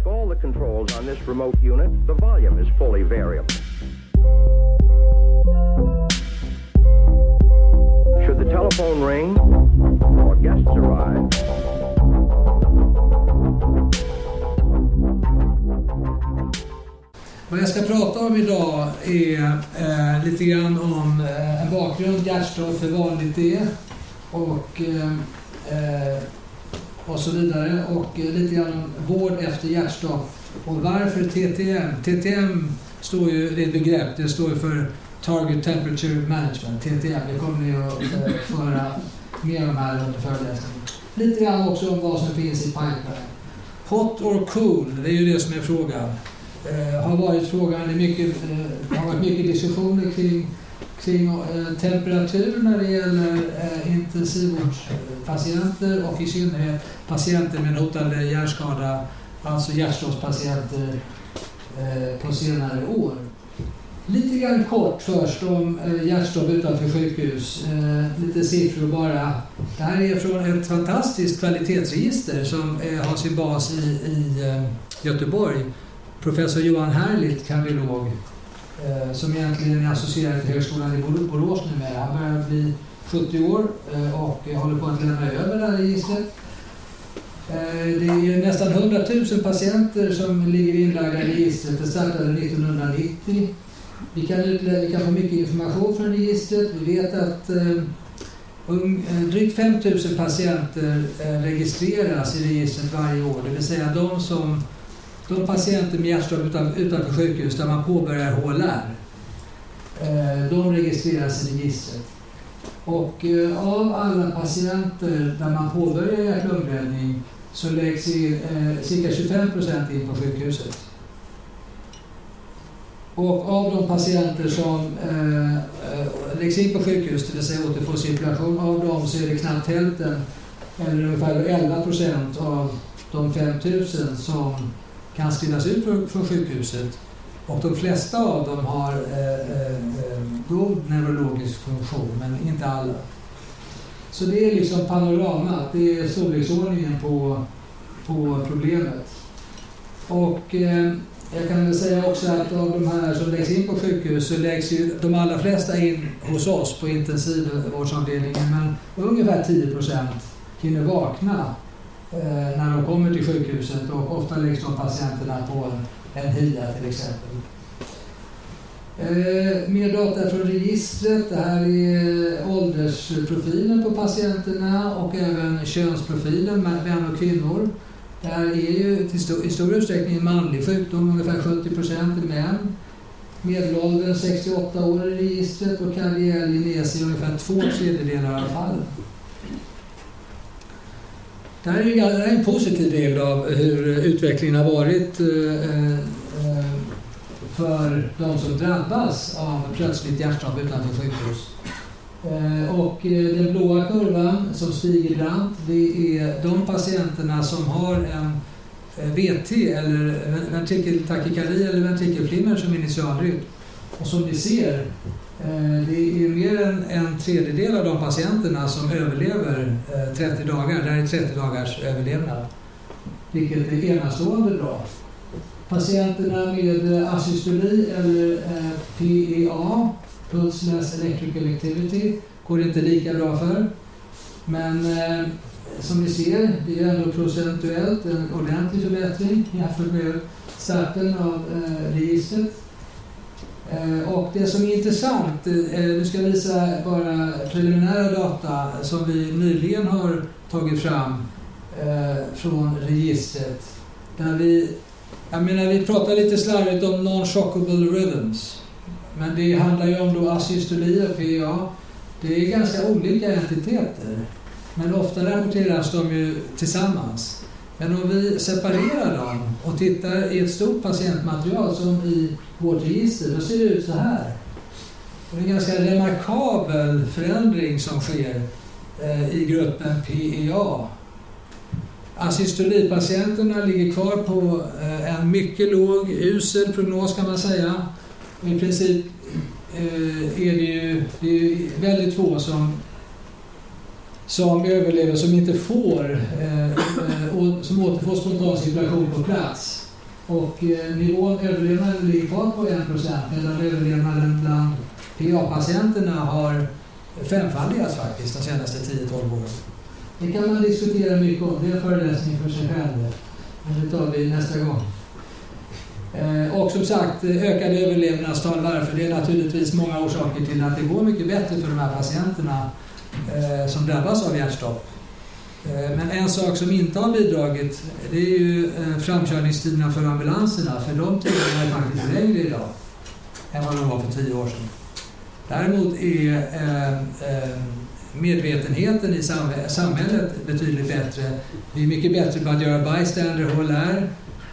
Like all the controls on this remote unit, the volume is fully variable. Should the telephone ring or guests arrive, Vad jag ska prata om idag är eh, lite grann om eh, en bakgrund, hjärtstopp, hur vanligt är och, eh, eh och så vidare. Och eh, lite grann om vård efter hjärtstopp och varför TTM. TTM står ju, det är ett begrepp, det står för Target Temperature Management, TTM. Det kommer ni att eh, föra mer om här under föreläsningen. Lite grann också om vad som finns i pipeline. Hot or cool, det är ju det som är frågan. Eh, har varit frågan, det, mycket, eh, har varit mycket diskussioner kring, kring eh, temperatur när det gäller eh, intensivvårdspatienter och i synnerhet patienter med hotande hjärnskada, alltså hjärtstoppspatienter eh, på senare år. Lite grann kort först om eh, hjärtstopp utanför sjukhus. Eh, lite siffror bara. Det här är från ett fantastiskt kvalitetsregister som eh, har sin bas i, i eh, Göteborg professor Johan Herlitz, kardiolog, Eh, som egentligen är associerad till Högskolan i Borås numera. Han börjar bli 70 år eh, och håller på att lämna över det här registret. Eh, det är nästan 100 000 patienter som ligger inlagda i registret. Det startade 1990. Vi kan, vi kan få mycket information från registret. Vi vet att um, drygt 5 000 patienter registreras i registret varje år. Det vill säga de som de patienter med hjärtstopp utan, utanför sjukhus där man påbörjar HLR, eh, de registreras i registret. Och eh, av alla patienter där man påbörjar hjärt-lungräddning så läggs in, eh, cirka 25 procent in på sjukhuset. Och av de patienter som eh, läggs in på sjukhus, det vill säga återfår cirkulation, av dem så är det knappt hälften, eller ungefär 11 procent av de 5000 som kan skrivas ut från sjukhuset och de flesta av dem har eh, eh, eh, god neurologisk funktion, men inte alla. Så det är liksom panoramat, det är storleksordningen på, på problemet. Och eh, jag kan väl säga också att av de här som läggs in på sjukhus så läggs ju de allra flesta in hos oss på intensivvårdsavdelningen, men ungefär 10 procent hinner vakna Eh, när de kommer till sjukhuset och ofta läggs de patienterna på en, HIA till exempel. Eh, mer data från registret. Det här är åldersprofilen på patienterna och även könsprofilen, män och kvinnor. Det här är ju till stor, i stor utsträckning en manlig sjukdom, ungefär 70 procent är män. Medelåldern 68 år i registret och karriär i ungefär två tredjedelar av fallen. Det här är en positiv bild av hur utvecklingen har varit eh, eh, för de som drabbas av plötsligt hjärtstopp utanför sjukhus. Eh, och den blåa kurvan som stiger brant, det är de patienterna som har en VT eller ventrikeltakykardi eller ventrikelflimmer som initialrytm. Och som ni ser Eh, det är mer än en tredjedel av de patienterna som överlever eh, 30 dagar. Det här är 30 dagars överlevnad. Vilket är enastående bra. Patienterna med eh, asystoli eller PEA, Pulseless Electrical Activity, går det inte lika bra för. Men som ni ser, det är ändå procentuellt en ordentlig förbättring jämfört med starten av registret. Eh, och det som är intressant, eh, nu ska jag visa bara preliminära data som vi nyligen har tagit fram eh, från registret. Där vi, jag menar, vi pratar lite slarvigt om non-shockable rhythms. Men det handlar ju om då asystoli och PA. Det är ganska olika entiteter. Men ofta rapporteras de ju tillsammans. Men om vi separerar dem och tittar i ett stort patientmaterial som i vårt register, då ser det ut så här. Det är en ganska remarkabel förändring som sker eh, i gruppen PEA. Asystolipatienterna ligger kvar på eh, en mycket låg, usel prognos kan man säga. I princip eh, är det ju det är väldigt få som som överlever som inte får, eh, eh som återfår spontan cirkulation på plats. Och eh, nivån överlevnaden ligger kvar på 1 medan överlevnaden bland PA-patienterna har femfaldigats faktiskt de senaste 10-12 åren. Det kan man diskutera mycket om, det är en föreläsning för sig själv. Men det tar vi nästa gång. Eh, och som sagt, eh, ökade överlevnadstal. Varför? Det är naturligtvis många orsaker till att det går mycket bättre för de här patienterna eh, som drabbas av hjärtstopp. Eh, men en sak som inte har bidragit det är ju eh, framkörningstiderna för ambulanserna. För de tiderna är faktiskt längre idag än vad de var för tio år sedan. Däremot är eh, eh, medvetenheten i samhället betydligt bättre. Vi är mycket bättre på att göra bystander HLR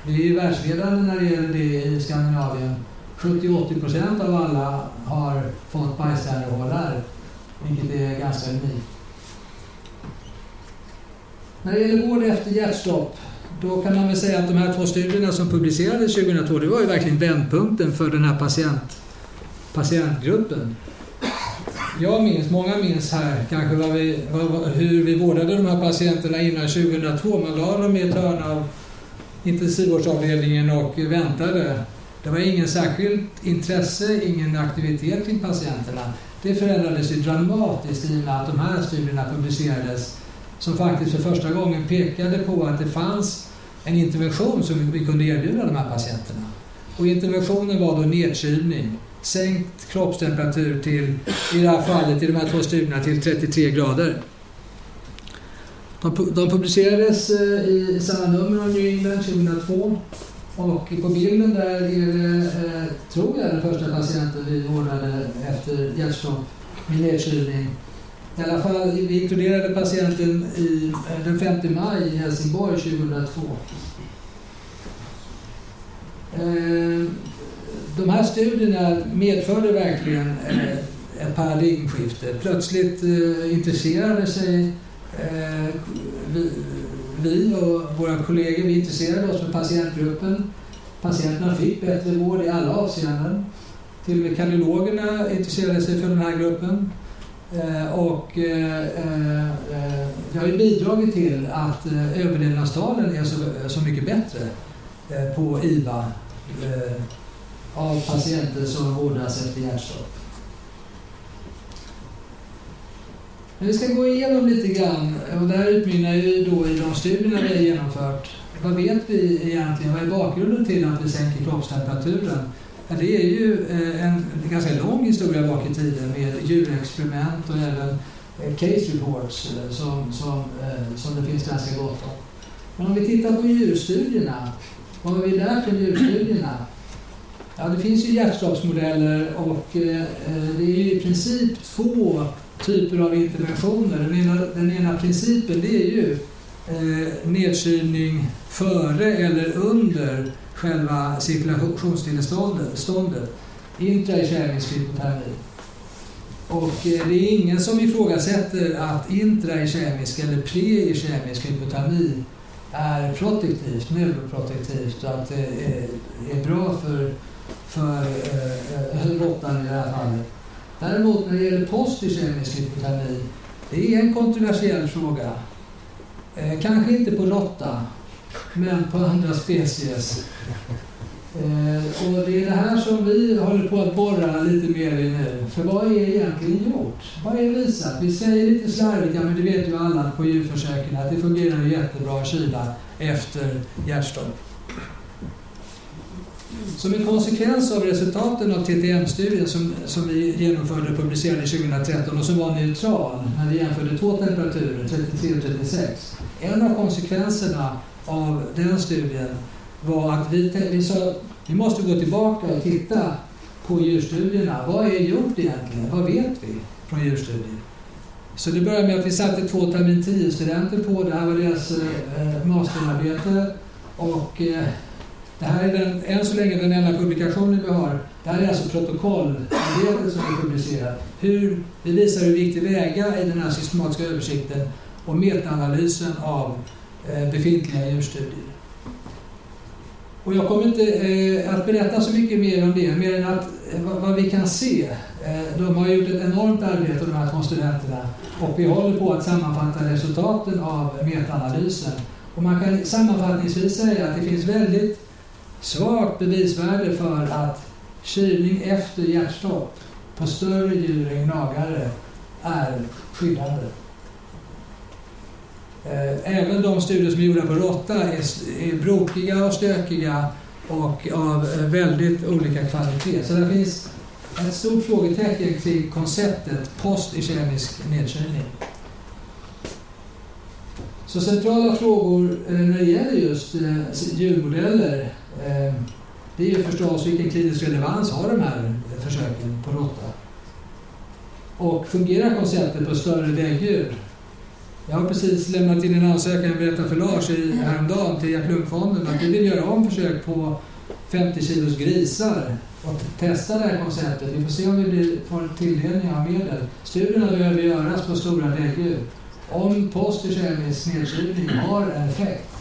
vi är världsledande när det gäller det i Skandinavien. 70-80 procent av alla har fått bystander HLR vilket är ganska unikt. När det gäller vård efter hjärtstopp, då kan man väl säga att de här två studierna som publicerades 2002, det var ju verkligen vändpunkten för den här patient, patientgruppen. Jag minns, många minns här kanske vad vi, vad, hur vi vårdade de här patienterna innan 2002. Man la dem i ett hörn av intensivvårdsavdelningen och väntade. Det var ingen särskilt intresse, ingen aktivitet kring patienterna. Det förändrades ju dramatiskt i och med att de här studierna publicerades som faktiskt för första gången pekade på att det fanns en intervention som vi kunde erbjuda de här patienterna. Och interventionen var då nedkylning, sänkt kroppstemperatur till, i det här fallet, i de här två studierna, till 33 grader. De, de publicerades eh, i samma nummer av New England 2002 och på bilden där är det, eh, tror jag, den första patienten vi vårdade efter hjärtstopp med nedkylning. I alla fall, vi inkluderade patienten i, eh, den 5 maj i Helsingborg 2002. Eh, de här studierna medförde verkligen eh, ett paradigmskifte. Plötsligt eh, intresserade sig Eh, vi, och våra kollegor vi intresserade oss för patientgruppen. Patienterna fick bättre vård i alla avseenden. Till och med kardiologerna intresserade sig för den här gruppen. Eh, och eh, eh, eh det har ju bidragit till att eh, överlevnadstalen är så, så mycket bättre på IVA av patienter som vårdas efter hjärtstopp. Men vi ska gå igenom lite grann och det här utmynnar ju då i de studierna vi har genomfört. Vad vet vi egentligen? Vad är bakgrunden till att vi sänker kroppstemperaturen? Ja, det är ju eh, en ganska lång historia bak i tiden med djurexperiment och även eh, case reports eh, som, som, som det finns ganska gott om. Men om vi tittar på djurstudierna, vad har vi lärt från djurstudierna? Ja, det finns ju hjärtstoppsmodeller och det är ju i princip två typer av interventioner. Den ena, den ena principen det är ju eh, nedkylning före eller under själva cirkulationsstilleståndet, intraikemisk. Och eh, det är ingen som ifrågasätter att intraikemisk eller preikemisk hypotermi är protektivt, neuroprotektivt och att det är, är bra för, för eh, eh råttan i det här fallet. Däremot när det gäller postikemisk hypotermi, det är en kontroversiell fråga. Eh, kanske inte på råtta, men på andra species. Eh, och det är det här som vi håller på att borra lite mer i nu. För vad är egentligen gjort? Vad är visat? Vi säger lite slarvigt, ja men det vet ju alla på djurförsöken, att det fungerar jättebra att kyla efter hjärtstopp. Som en konsekvens av resultaten av TTM-studien som, som vi genomförde och publicerade 2013 och som var neutral när vi jämförde två temperaturer, 33 och 36. En av konsekvenserna av den studien var att vi, vi sa vi måste gå tillbaka och titta på djurstudierna. Vad är gjort egentligen? Vad vet vi från djurstudier? Så det började med att vi satte två termin 10-studenter på, det här var deras eh, eh masterarbete och eh, det här är den, än så länge den enda publikationen vi har. Det här är alltså protokollarbetet som vi publicerar. Hur, vi visar hur viktig väga i den här systematiska översikten och metaanalysen av eh, befintliga djurstudier. Och jag kommer inte eh, att berätta så mycket mer om det, mer än att eh, vad, vad, vi kan se. Eh, de har gjort ett enormt arbete, de här två studenterna, och vi håller på att sammanfatta resultaten av metaanalysen. Och man kan sammanfattningsvis säga att det finns väldigt svagt bevisvärde för att kylning efter hjärtstopp på större djur än gnagare är skyddande. Eh, även de studier som är gjorda på råtta är, är brokiga och stökiga och av eh, väldigt olika kvalitet. Så det finns ett stort frågetecken kring konceptet post-kemisk nedkylning. Så centrala frågor eh, när det gäller just djurmodeller Eh, det är ju förstås vilken klinisk relevans har de här försöken på råtta? Och fungerar konceptet på större däggdjur? Jag har precis lämnat in en ansökan, jag berättade för Lars i, häromdagen till Hjärt-Lungfonden att vi vill göra om försök på 50 kilos grisar och testa det här konceptet. Vi får se om vi får tilldelning av medel. Studierna behöver göras på stora däggdjur. Om postkemisk nedkylning har effekt.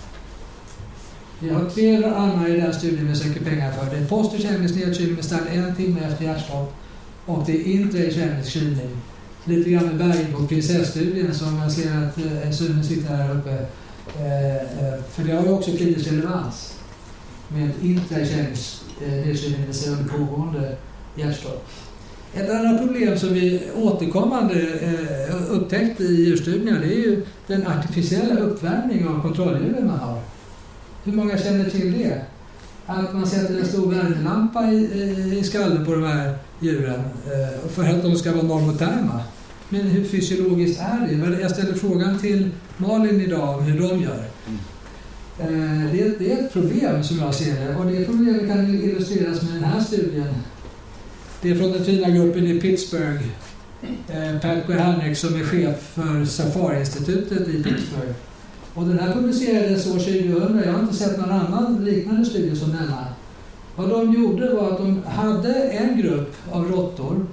Vi har tre armar i den studien vi söker pengar för. Det är postkemisk nedkylning med start en timme efter hjärtstopp och det är intrakemisk kylning lite grann med berg på prinsesstudien som jag ser att eh, Sune sitter här uppe. Eh, eh, för det har ju också klinisk relevans med intrakemisk eh, nedkylning, det vill säga under pågående hjärtstopp. Ett annat problem som vi återkommande eh, upptäckt i djurstudierna det är ju den artificiella uppvärmning av kontrolldjuren man har. Hur många känner till det? Att man sätter en stor värmelampa i, i, i skallen på de här djuren eh, för att de ska vara normoterma. Men hur fysiologiskt är det? Jag ställde frågan till Malin idag om hur de gör. Mm. Det, är, det är ett problem som jag ser det och det problemet kan illustreras med den här studien. Det är från den fina gruppen i Pittsburgh. Eh, Pat Kohanek som är chef för Safari-institutet i Pittsburgh. Och den här publicerades år 2000. Jag har inte sett någon annan liknande studie som denna. Vad de gjorde var att de hade en grupp av råttor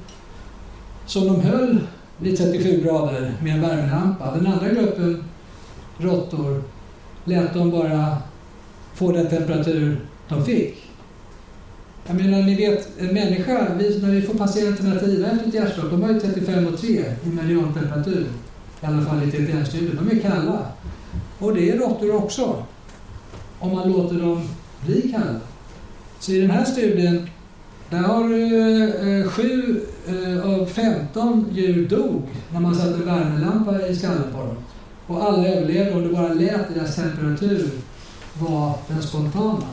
som de höll vid 37 grader med en värmelampa. Den andra gruppen råttor lät de bara få den temperatur de fick. Jag menar, ni vet, en människa, vi, när vi får patienterna att driva efter ett hjärtstopp, de har ju 35 och 3 i mediantemperatur. I alla fall i TTN-studien. De är kalla. Och det är råttor också. Om man låter dem bli kalla. Så i den här studien där har eh, sju eh, av 15 djur dog när man satte en värmelampa i skallen på dem. Och alla överlevde och det bara lät deras temperatur var den spontana.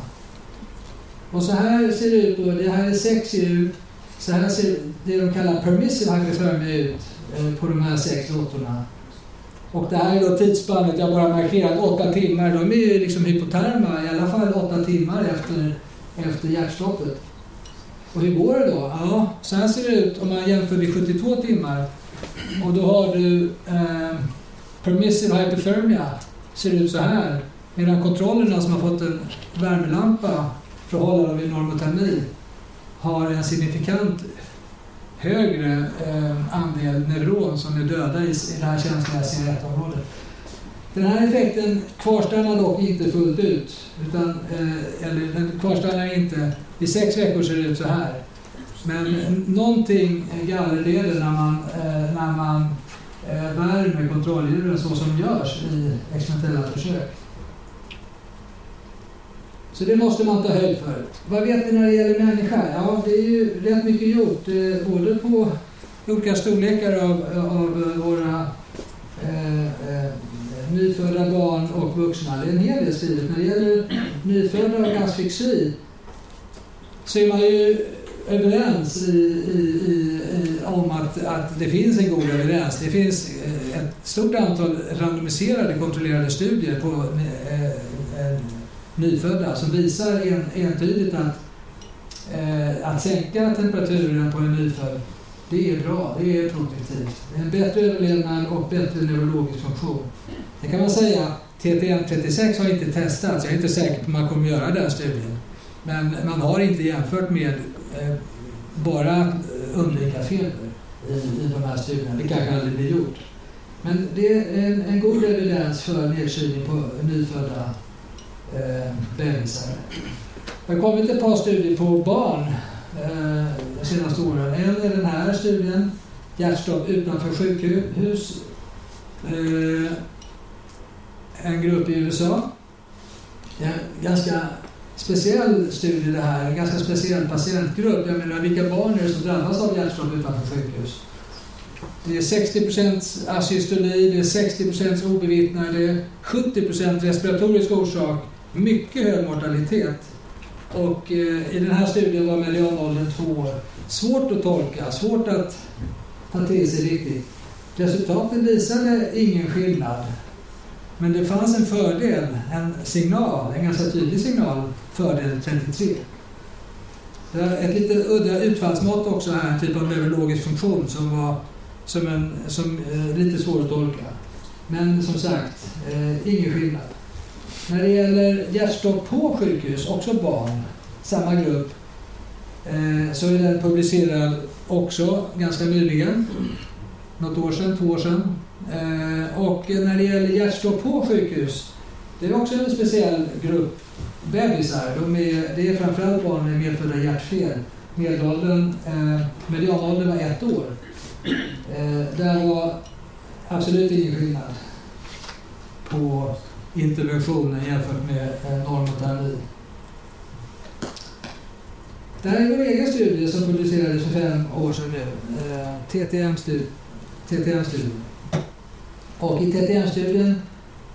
Och så här ser det ut, och det här är sex djur. Så här ser det de kallar permissive hypothermia ut eh, på de här sex råttorna. Och det här är då tidsspannet, jag bara markerat, åtta timmar. De är ju liksom hypoterma i alla fall åtta timmar efter, efter hjärtstoppet. Och hur går det då? Ja, så här ser det ut om man jämför vid 72 timmar. Och då har du eh, permissive hypothermia, ser ut så här. Medan kontrollerna som har fått en värmelampa för att hålla dem vid normotermi har en signifikant högre eh, andel neuron som är döda i, i det här känsliga CR1-området. Den här effekten kvarstannar dock inte fullt ut. Utan, eh, eller den kvarstannar inte. I sex veckor ser det ut så här. Men någonting gallerleder när man, eh, när man eh, värmer kontrolldjuren så som görs i experimentella försök. Så det måste man ta höjd för. Vad vet vi när det gäller människa? Ja, det är ju rätt mycket gjort, eh, både på olika storlekar av, av eh, våra eh, eh, nyfödda barn och vuxna. Det är en hel del skrivet. När det gäller nyfödda och asfixi så är man ju överens i, i, i, om att, att det finns en god överens. Det finns eh, ett stort antal randomiserade kontrollerade studier på eh, nyfödda som visar en, entydigt att, eh, att sänka temperaturen på en nyfödd det är bra, det är produktivt. Det är En bättre överlevnad och bättre neurologisk funktion. Det kan man säga, TTM36 har inte testats. Jag är inte säker på att man kommer göra den studien. Men man har inte jämfört med eh, bara eh, undvika feber i, i de här studierna. Det kanske aldrig blir gjort. Men det är en, en god evidens för nedkylning på nyfödda eh, bebisar. Det har kommit ett par studier på barn eh, de senaste åren. En är den här studien, hjärtstopp utanför sjukhus. Eh, en grupp i USA. Det är En ganska speciell studie det här, en ganska speciell patientgrupp. Jag menar, vilka barn är det som drabbas av hjärtstopp utanför sjukhus? Det är 60 asystoli, det är 60 obevittnade, 70% respiratorisk orsak, mycket hög mortalitet. Och eh, i den här studien var medianåldern två år. Svårt att tolka, svårt att ta till sig riktigt. Resultaten visade ingen skillnad. Men det fanns en fördel, en signal, en ganska tydlig signal, fördel 33. Det är ett lite udda utfallsmått också här, en typ av neurologisk funktion som var som, en, som eh, lite svår att tolka. Men som sagt, eh, ingen skillnad. När det gäller hjärtstopp på sjukhus, också barn, samma grupp, eh, så är den publicerad också ganska nyligen. Något år sedan, två år sedan. Eh, och när det gäller hjärtstopp på sjukhus, det är också en speciell grupp bebisar. De är, det är framförallt barn med medfödda hjärtfel. Medelåldern, eh, medianåldern var ett år. Eh, där var absolut ingen skillnad på interventionen jämfört med eh, normoterapi. Det här är vår egen studie som publicerades för fem år sedan nu. Eh, TTM-studien. TTM och i TTM-studien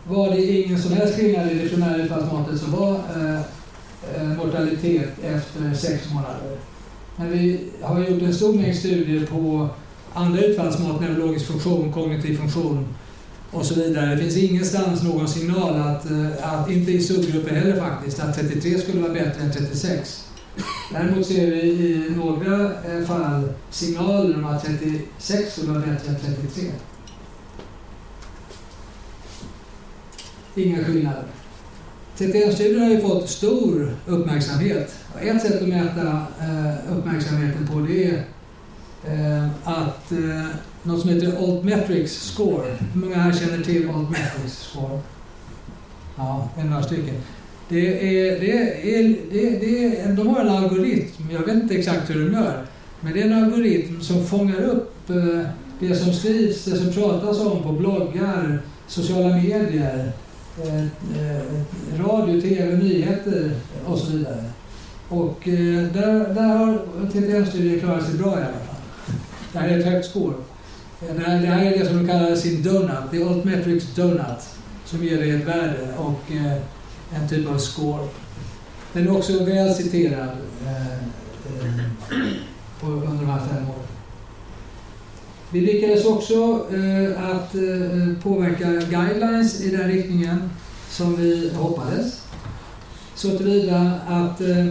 var det ingen som helst skillnad i det primära utfallsmåttet som var eh, eh, mortalitet efter sex månader. Men vi har gjort en stor mängd studier på andra utfallsmått, neurologisk funktion, kognitiv funktion och så vidare. Det finns ingenstans någon signal att, eh, att inte i subgrupper heller faktiskt, att 33 skulle vara bättre än 36. Däremot ser vi i några eh, fall signaler om att 36 skulle vara bättre än 33. Inga skillnader. 31-studier har ju fått stor uppmärksamhet. Ett sätt att mäta eh, uppmärksamheten på det är att något som heter Altmetrics score. Hur många här känner till Altmetrics score? Ja, en några stycken. Det är, det är, det, det är, de har en algoritm, jag vet inte exakt hur de gör, men det är en algoritm som fångar upp eh, det som skrivs, det som pratas om på bloggar, sociala medier, eh, eh, radio, tv, nyheter och så vidare. Och där, där har TTM-studier klarat sig bra i alla fall. Det här är ett högt score. Det här, det här är det som de kallar sin donut, the altmetrics donut, som ger dig ett värde och eh, en typ av score. Den är också väl citerad eh, eh, under de här fem åren. Vi lyckades också eh, att eh, påverka guidelines i den riktningen som vi hoppades. Så tillvida att eh,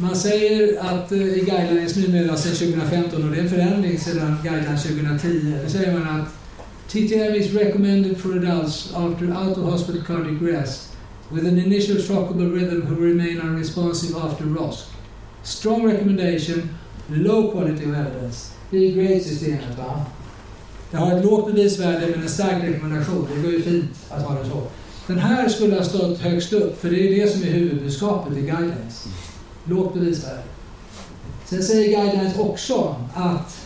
man säger att eh, i guidelines numera sedan 2015, och det är en förändring sedan guidelines 2010, då säger man att TTM is recommended for adults after out of hospital cardiac arrest with an initial shockable rhythm who remain unresponsive after ROSC. Strong recommendation, low quality of evidence. Det är grade-systemet va? Det har ett lågt bevisvärde men en stark rekommendation. Det går ju fint att ha det så. Den här skulle ha stått högst upp, för det är det som är huvudbudskapet i guidelines lågt bevisvärde. Sen säger guidelines också att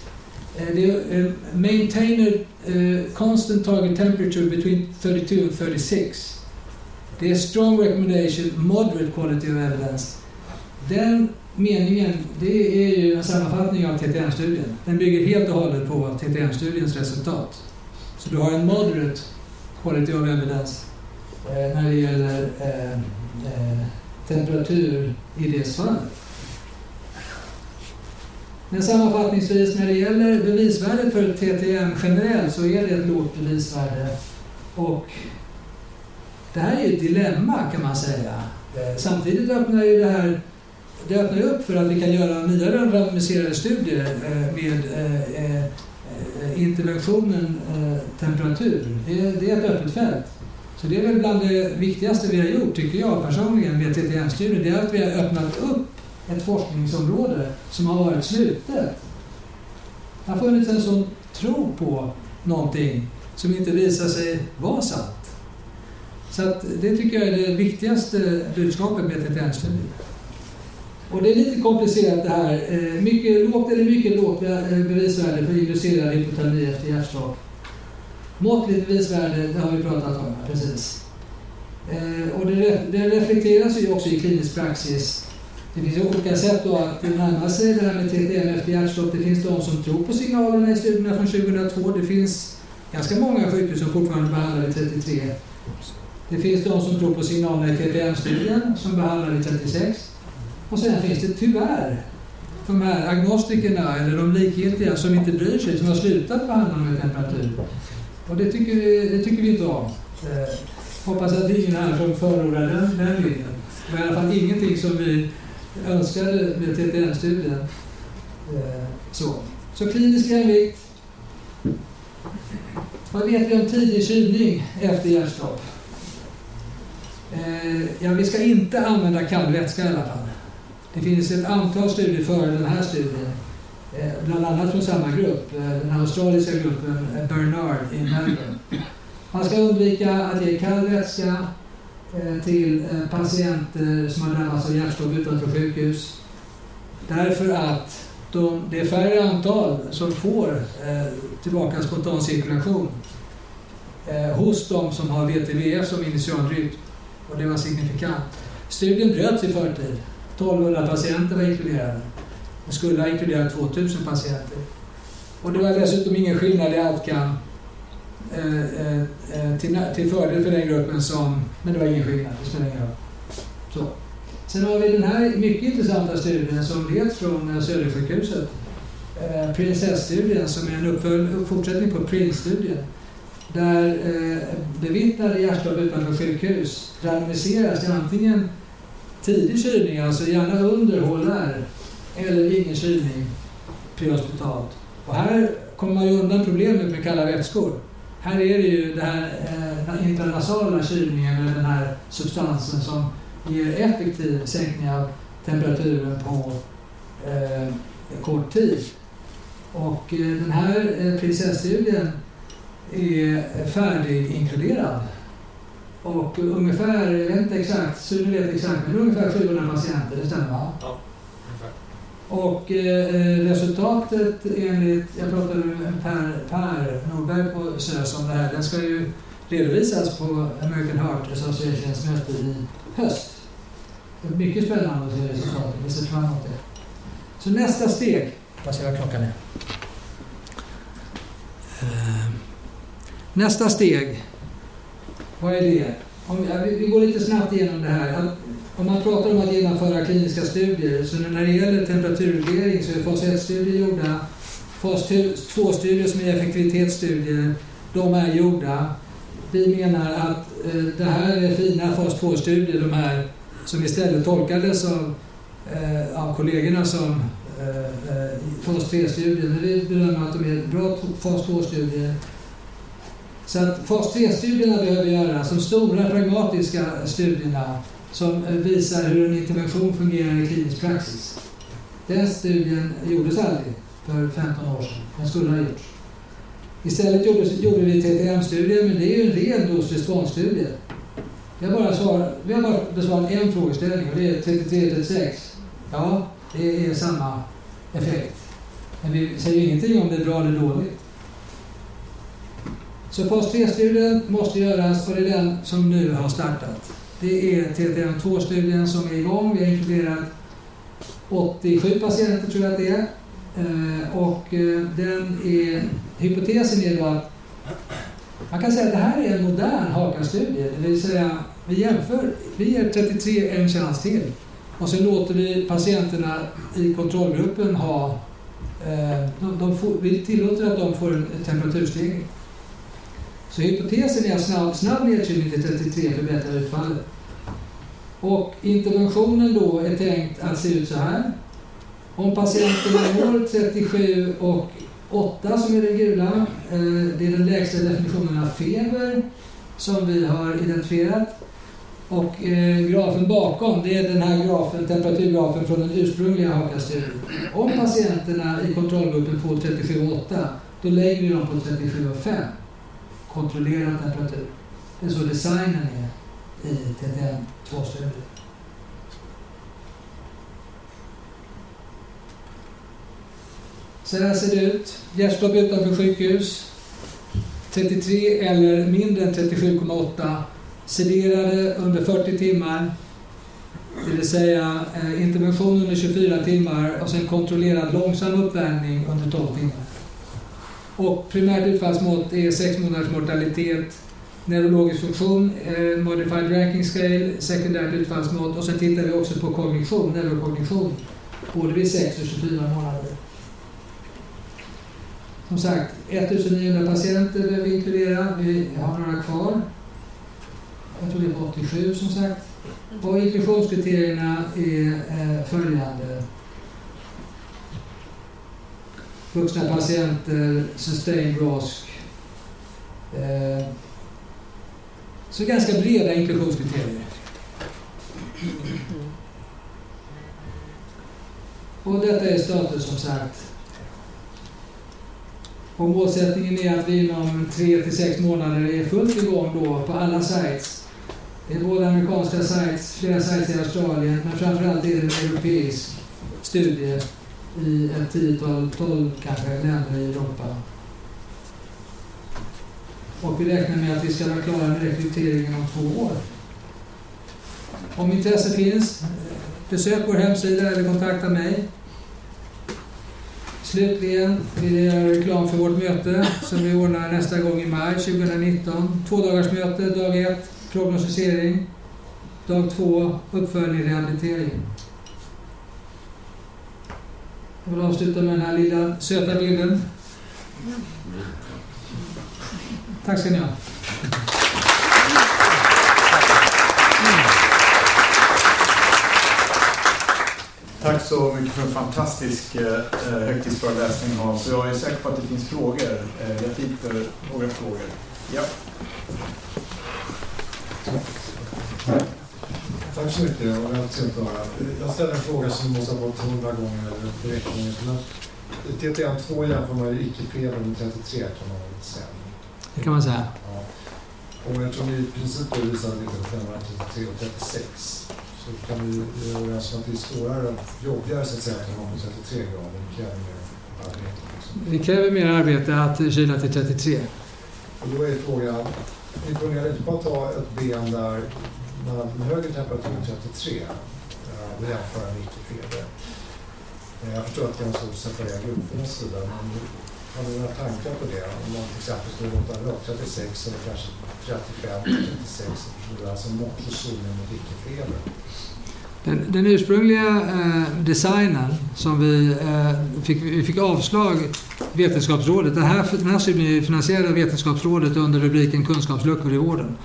Uh, det är, eh, maintain a uh, constant target temperature between 32 and 36. Det är strong recommendation, moderate quality of evidence. Den meningen, det är ju en sammanfattning av TTM-studien. Den bygger helt och hållet på TTM-studiens resultat. Så du har en moderate quality of evidence eh, när det gäller eh, eh, temperatur i det fallet. Men sammanfattningsvis när det gäller bevisvärdet för TTM generellt så är det ett lågt bevisvärde. Och det här är ett dilemma kan man säga. Eh, samtidigt öppnar ju det här det öppnar upp för att vi kan göra nya randomiserade studier eh, med eh, interventionen temperatur. Det är ett öppet fält. Så det är väl bland det viktigaste vi har gjort, tycker jag personligen, med TTN-studien. Det är att vi har öppnat upp ett forskningsområde som har varit slutet. Det har funnits en sån tro på någonting som inte visar sig vara sant. Så att det tycker jag är det viktigaste budskapet med TTN-studien. Och det är lite komplicerat det här. Eh, mycket lågt eller mycket lågt eh, bevisvärde för inducerad hypotermi efter hjärtstopp. Måttligt bevisvärde, det har vi pratat om precis. Eh, och det, det reflekteras ju också i klinisk praxis. Det finns ju olika sätt då att närma sig det här med TTM efter hjärtstopp. Det finns de som tror på signalerna i studierna från 2002. Det finns ganska många sjukhus som fortfarande behandlar vid 33. Det finns de som tror på signalerna i TTM-studien som behandlar vid 36. Och sen finns det tyvärr de här agnostikerna eller de likgiltiga som inte bryr sig, som har slutat behandla med temperatur. Och det tycker, vi, det tycker vi inte om. Eh, hoppas att det är ingen här som förordar den, den linjen. Det var i alla fall ingenting som vi önskade med TTN-studien. Eh, så. så klinisk jämvikt. Vad vet vi om tidig kylning efter hjärtstopp? Eh, ja, vi ska inte använda kall vätska i alla fall. Det finns ett antal studier före den här studien, Eh, bland annat från samma grupp, eh, den australiska gruppen eh, Bernard i Melbourne. Man ska undvika att ge kall vätska till patienter som har drabbats av hjärtstopp utanför sjukhus. Därför att de, det är färre antal som får tillbaka spontan cirkulation eh, hos de som har VTVF som initialrytm. Och det var signifikant. Studien bröts i förtid 1200 patienter var inkluderade. Det skulle ha inkluderat 2000 patienter. Och det var dessutom ingen skillnad i outcome eh, eh, eh, till, till fördel för den gruppen som... Men det var ingen skillnad, det spelar ingen roll. Så. Sen har vi den här mycket intressanta studien som leds från eh, Södersjukhuset. Eh, Princess-studien som är en uppfölj, fortsättning på Prince-studien. Där eh, bevittnade hjärtstopp utanför sjukhus randomiseras till antingen tidig kylning, alltså gärna under HLR, eller ingen kylning prehospitalt. Och här kommer man ju undan problemet med kalla vätskor. Här är det ju den här eh, intranasala kylningen eller den här substansen som ger effektiv sänkning av temperaturen på eh, kort tid. Och eh, den här eh, prinsesstudien är färdiginkluderad och ungefär, jag vet inte exakt, Sune vet exakt, men ungefär 700 patienter, det stämmer va? Ja, ungefär. Och eh, eh, resultatet enligt, jag pratade med Per, per Norberg på SÖS om det här, den ska ju redovisas på American Heart Associations möte i höst. Mycket spännande att se resultatet, vi ser fram emot det. Så nästa steg, vad ser vad klockan är. Uh, eh, nästa steg vad är det? Om, ja, vi, vi, går lite snabbt igenom det här. Om man pratar om att genomföra kliniska studier, så när det gäller temperaturreglering så är fas 1-studier gjorda. Fas 2-studier som är effektivitetsstudier, de är gjorda. Vi menar att eh, det här är fina fas 2-studier, de här som istället tolkades av, eh, av kollegorna som eh, eh fas 3-studier. Men Vi bedömer att de är bra fas 2-studier så att fas 3-studierna behöver göras, de stora pragmatiska studierna som eh, visar hur en intervention fungerar i klinisk praxis. Den studien gjordes aldrig för 15 år sedan. Den skulle ha gjorts. Istället gjordes, gjorde vi TTM-studier, men det är ju en ren dos-responsstudie. Vi har bara, svarat, vi har bara besvarat en frågeställning och det är 33-36. Ja, det är samma effekt. Men vi säger ingenting om det är bra eller dåligt. Så fas 3-studien måste göras och det är den som nu har startat. Det är TTM2-studien som är igång. Vi har inkluderat 87 patienter tror jag att det är. Eh, och eh, den är, hypotesen är då att man kan säga att det här är en modern HAKA-studie. Det vill säga, vi jämför, vi ger 33 en chans till. Och sen låter vi patienterna i kontrollgruppen ha, eh, de, de får, vi tillåter att de får en temperaturstegring. Så hypotesen är att snabb, snabb nedkylning till 33 förbättrar utfallet. Och interventionen då är tänkt att se ut så här. Om patienten når 37 och 8 som är den gula, eh, det är den lägsta definitionen av feber som vi har identifierat. Och eh, grafen bakom, det är den här grafen, temperaturgrafen från den ursprungliga HAKA-studien. Om patienterna i kontrollgruppen får 37,8, då lägger vi dem på 37,5 kontrollerad temperatur. Det är så designen är i TTM-2-studien. Så här ser det ut. Hjärtstopp utanför sjukhus. 33 eller mindre än 37,8 sederade under 40 timmar, det vill säga eh, intervention under 24 timmar och sen kontrollerad långsam uppvärmning under 12 timmar. Och primärt utfallsmått är 6 månaders mortalitet, neurologisk funktion, eh, modified ranking scale, sekundärt utfallsmått och sen tittar vi också på kognition, neurokognition, både vid 6 och 24 månader. Som sagt, 1900 patienter behöver vi inkludera. Vi har några kvar. Jag tror det är 87 som sagt. Och inklusionskriterierna är eh, följande. Vuxna patienter, sustained ROSC. Eh, så ganska breda inklusionskriterier. Och detta är status som sagt. Och målsättningen är att vi inom 3 till 6 månader är fullt igång då på alla sites. Det är både amerikanska sites, flera sites i Australien, men framförallt är det en europeisk studie i ett tiotal, tolv kanske, länder i Europa. Och vi räknar med att vi ska vara klara med rekryteringen om två år. Om intresse finns, besök vår hemsida eller kontakta mig. Slutligen vill jag göra reklam för vårt möte som vi ordnar nästa gång i maj 2019. Två dagars möte, dag ett prognostisering, dag två uppföljning och rehabilitering. Jag vill avsluta med den här lilla söta bilden. Tack ska ni ha. Tack så mycket för en fantastisk eh, högtidsföreläsning Hans. Jag är säker på att det finns frågor. Eh, jag tittar några frågor. Ja. Väldigt trevligt att höra. Jag ställer en fråga som måste ha fått hundra gånger eller direkt gånger. Men TTN2 jämför man ju icke-feber med 33 kan man väl säga. Det kan man säga. Ja. Och eftersom vi i princip visar att det är 33 och 36 så kan vi överens om att det är svårare och jobbigare så att säga ha på 33 grader. Det kräver mer arbete. Liksom. Det kräver mer arbete att kyla till 33. Och då är frågan, ni funderar inte på att ta ett ben där man har en högre temperatur än 33 och jämföra med icke-feber? Jag förstår att det kan vara svårt att separera grupperna och så vidare, men har ni några tankar på det? Om man till exempel skulle låta rök 36 eller kanske 35, 36 och alltså mått zonen mot icke-feber. Den, den ursprungliga eh, designen som vi eh, fick, vi fick avslag Vetenskapsrådet. Den här, den här studien är finansierad av Vetenskapsrådet under rubriken Kunskapsluckor i vården.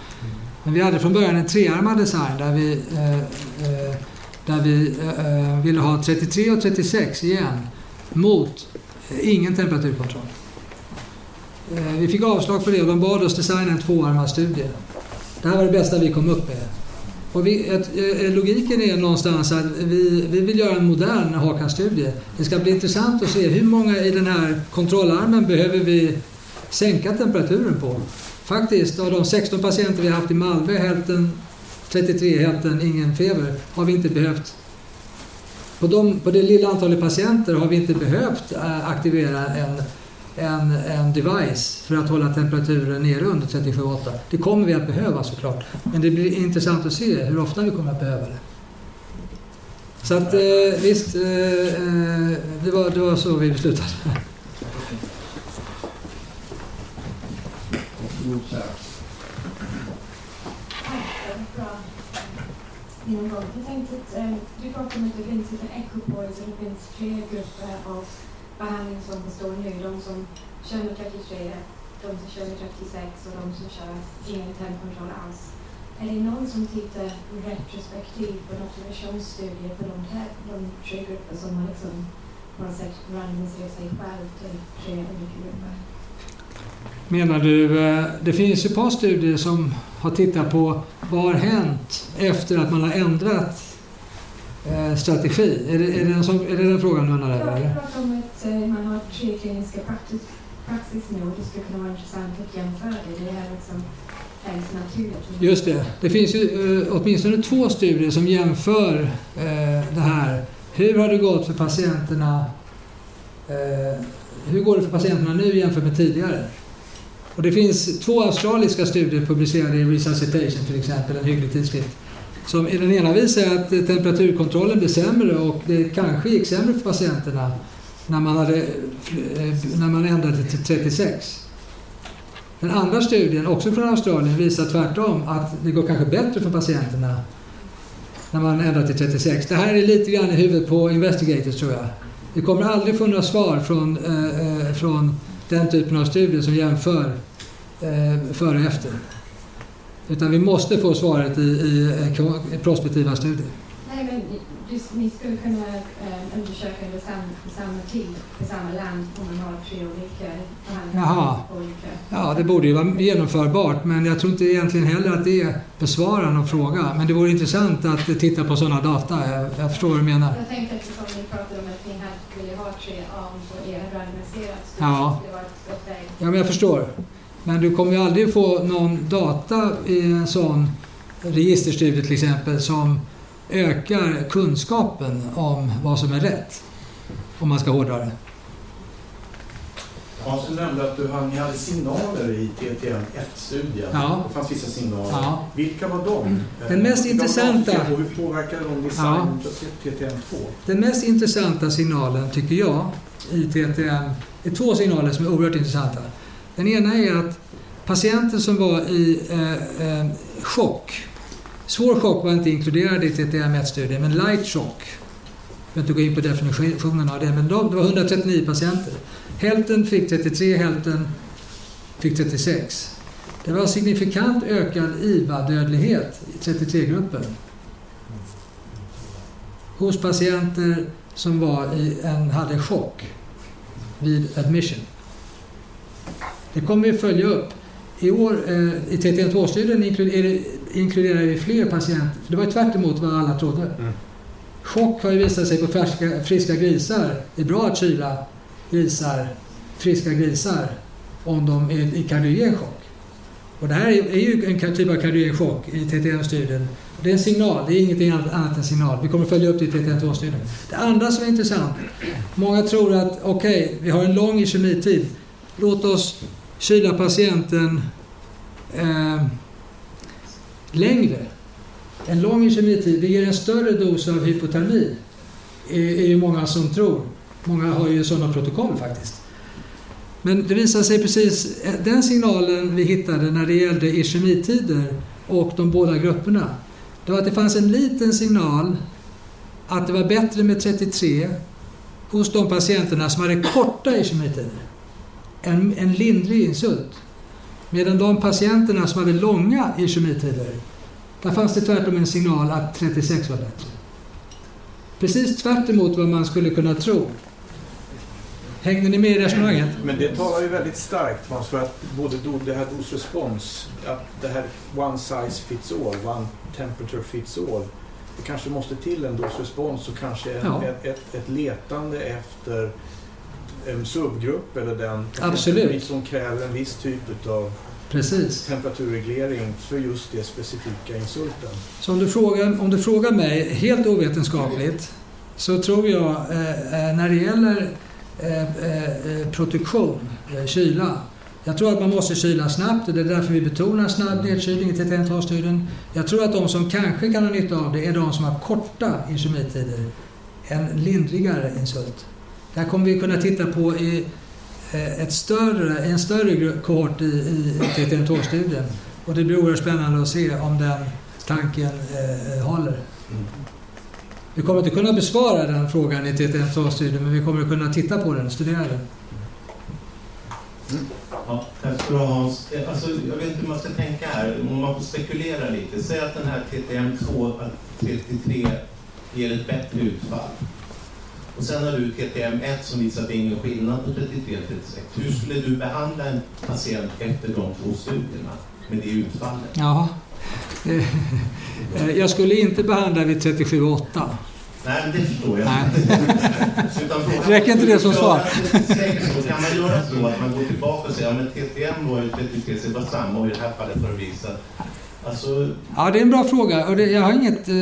Men vi hade från början en trearmad design där vi, eh, eh där vi eh, eh ville ha 33 och 36 igen mot eh, ingen temperaturkontroll. vi fick avslag på det och de bad oss designa en tvåarmad studie. Det här var det bästa vi kom upp med. Och vi, ett, logiken är någonstans att vi, vi vill göra en modern HAKAN-studie. Det ska bli intressant att se hur många i den här kontrollarmen behöver vi sänka temperaturen på. Faktiskt, av de 16 patienter vi har haft i Malmö, hälften 33, hälften ingen feber, har vi inte behövt på, de, på det lilla antalet patienter har vi inte behövt eh, aktivera en en, en device för att hålla temperaturen nere under 37,8. Det kommer vi att behöva såklart. Men det blir intressant att se hur ofta vi kommer att behöva det. Så att eh, visst, eh, eh det, var, det var så vi beslutade. Jag tänkte att du pratade om att det finns lite ekopolis och det finns fler grupper av behandling som består nu. De som kör med 33, de som kör med 36 och de som kör ingen tempkontroll alls. Är det någon som tittar retrospektivt på en observationsstudie på de, här, de tre grupper som har liksom på något sätt randomiserat sig själv till tre olika grupper? Menar du, eh, det finns ju ett par studier som har tittat på vad har hänt efter att man har ändrat eh, strategi? Är det, är, det som, är det den frågan du undrar över? Jag pratar om att eh, man har tre kliniska praxis, praxis nu och det skulle kunna vara intressant att jämföra det. Det är liksom Just det. Det finns ju åtminstone två studier som jämför det här. Hur har det gått för patienterna? Hur går det för patienterna nu jämfört med tidigare? Och det finns två australiska studier publicerade i Resuscitation till exempel, en hygglig tidskrift. Som i den ena visar att temperaturkontrollen blev sämre och det kanske gick sämre för patienterna när man, hade, eh, när man ändrade till 36. Den andra studien, också från Australien, visar tvärtom att det går kanske bättre för patienterna när man ändrar till 36. Det här är lite grann i huvudet på investigators tror jag. Vi kommer aldrig få några svar från, eh, eh från den typen av studier som jämför eh, före och efter. Utan vi måste få svaret i, i, i prospektiva studier. Nej, men just, ni skulle kunna eh, undersöka det samma, samma tid i samma land om man har tre olika Jaha. olika. Ja, det borde ju vara genomförbart, men jag tror inte egentligen heller att det besvarar någon fråga. Men det vore intressant att titta på sådana data. Jag, jag förstår vad du menar. Jag tänkte eftersom ni pratade om att ni hade ville ha tre arm på er randomiserat studie, Ja. Ja, men jag förstår. Men du kommer ju aldrig få någon data i en sån registerstudie till exempel som ökar kunskapen om vad som är rätt. Om man ska hårdra det. Hans, du nämnde att du hade, ni hade signaler i TTM-1-studien. Ja. Det fanns vissa signaler. Ja. Vilka var de? Den mest intressanta- Och hur påverkade de designen på TTM-2? Den mest intressanta signalen tycker jag i TTM är två signaler som är oerhört intressanta. Den ena är att patienten som var i eh, eh, chock, svår chock var inte inkluderad i TTM-1-studien, men light chock, jag behöver inte gå in på definitionen av det, men de, det var 139 patienter. Hälften fick 33, hälften fick 36. Det var signifikant ökad IVA-dödlighet i 33-gruppen hos patienter som var i en, hade chock vid admission. Det kommer vi följa upp. I år eh, i TTN2-studien inkluderar, inkluderar vi fler patienter. För det var ju tvärt emot vad alla trodde. Mm. Chock har ju visat sig på färska, friska grisar. Det är bra att kyla grisar, friska grisar om de är i kardiogen chock. Och det här är, är ju en typ av kardiogen chock i TTM-studien. Det är en signal, det är ingenting annat än signal. Vi kommer följa upp det i TTM2-studien. Det andra som är intressant. Många tror att okej, vi har en lång ischemitid. Låt oss kyla patienten eh, längre. En lång ischemitid, det ger en större dos av hypotermi. Är, är ju många som tror. Många har ju sådana protokoll faktiskt. Men det visar sig precis, eh, den signalen vi hittade när det gällde ischemitider och de båda grupperna. Det var att det fanns en liten signal att det var bättre med 33 hos de patienterna som hade korta ischemitider. En, en lindrig insult. Medan de patienterna som hade långa ischemitider, där fanns det tvärtom en signal att 36 var bättre. Precis tvärt vad man skulle kunna tro. Hängde ni med i resonemanget? Men det talar ju väldigt starkt Hans, för att både det här dos-respons, att det här one size fits all, one temperature fits all. Det kanske måste till en dos-respons och kanske en, Ja. ett, ett, ett letande efter en subgrupp eller den Absolut. som kräver en viss typ av Precis. temperaturreglering för just det specifika insulten. Så om du frågar, om du frågar mig helt ovetenskapligt så tror jag eh, eh, när det gäller eh, eh, eh, produktion, eh, kyla. Jag tror att man måste kyla snabbt och det är därför vi betonar snabb nedkylning i TTN2-studien. Jag tror att de som kanske kan ha nytta av det är de som har korta ischemitider. En lindrigare insult. Där kommer vi kunna titta på i eh, ett större, en större kohort i, i TTN2-studien. Och det blir oerhört spännande att se om den tanken eh, håller. Vi kommer inte kunna besvara den frågan i TTN2-studien men vi kommer kunna titta på den studera den. Ja, tack ska du ha Hans. Alltså, jag vet inte hur man ska tänka här, om man får spekulera lite. Säg att den här TTM2, att 33 ger ett bättre utfall. Och sen har du TTM1 som visar att det är ingen skillnad på 33 och 36. Hur skulle du behandla en patient efter de två studierna med det utfallet? Jaha. Eh, Jag skulle inte behandla vid 37,8. Nej, men det förstår jag. Utan frågan- Räcker inte det som svar? 36, så kan man göra så att man går tillbaka och säger att TTM var ju 33, så det var samma och i det här fallet har det visat Alltså, Ja, det är en bra fråga och det, jag har inget eh,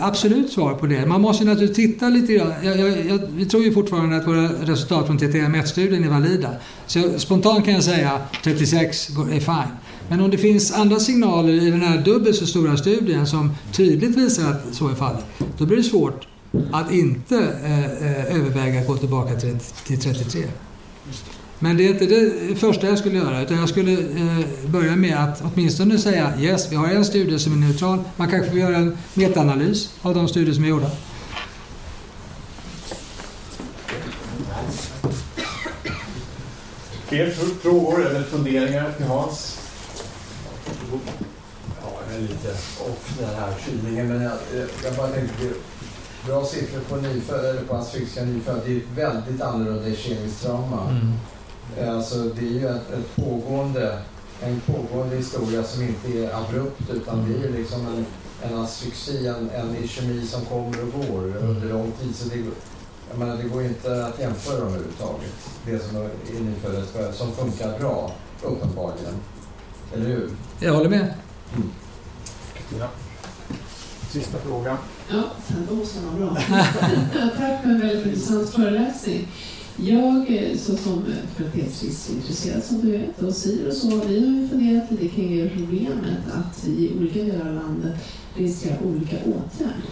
absolut svar på det. Man måste naturligtvis titta lite grann. Jag, jag, jag, vi tror ju fortfarande att våra resultat från TTM1-studien är valida. Så spontant kan jag säga 36 går- är fine. Men om det finns andra signaler i den här dubbelt så stora studien som tydligt visar att så är fallet, då blir det svårt att inte eh, eh, överväga att gå tillbaka till, till 33. Men det är inte det första jag skulle göra utan jag skulle eh, börja med att åtminstone säga yes, vi har en studie som är neutral. Man kanske får göra en metaanalys av de studier som är gjorda. Fler fr- frågor eller funderingar till Hans? Ja, jag är lite off den här kylningen, men jag, jag bara tänkte bra siffror på, eller på asfyxiska nyfödda. Det är väldigt annorlunda i kemiskt trauma. Alltså, det är ju ett, ett pågående, en pågående historia som inte är abrupt utan det är liksom en, en asfyxi, en, en ischemi som kommer och går under lång tid. Så det, går- jag menar, det går ju inte att jämföra dem överhuvudtaget. Det som är nyfödda som funkar bra, uppenbarligen. Eller hur? Jag håller med. Kristina? Sista frågan. Ja, det måste vara bra. Tack för en väldigt intressant föreläsning. Jag, eh, såsom fertilitetsriskintresserad som du vet, och SIR och så, vi har ju funderat lite kring det problemet att i olika delar av landet riskera olika åtgärder.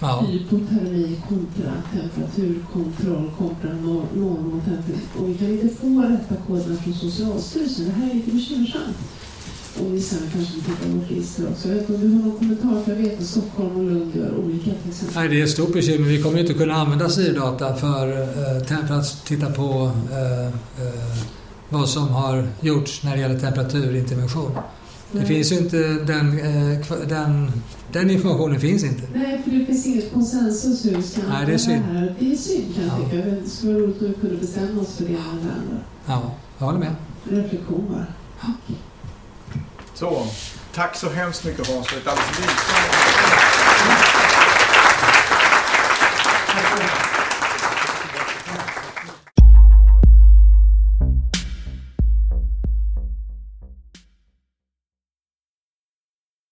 Ja. Hypotermi kontra temperaturkontroll kontra nor- normotemperatur. Och vi kan inte få rätta koderna från Socialstyrelsen. Det här är lite bekymmersamt. Och vi sen kanske vi tittar vårt register också. Jag vet inte om du har någon kommentar? För jag vet att Stockholm och Lund gör olika till exempel. Nej, det är ett stort bekymmer. Vi kommer inte kunna använda SIR-data för, eh, för att titta på eh, eh, vad som har gjorts när det gäller temperaturintervention. Det finns ju inte den, den, den informationen finns inte. Nej, för det finns inget konsensus hur vi ska Nej, det är synd. här. Det är synd kan jag Ja. tycka. Det skulle vara roligt om vi kunde bestämma oss för det ena eller det andra. Ja, jag håller med. Reflektion bara. Så, tack så hemskt mycket Hans för ett alldeles lysande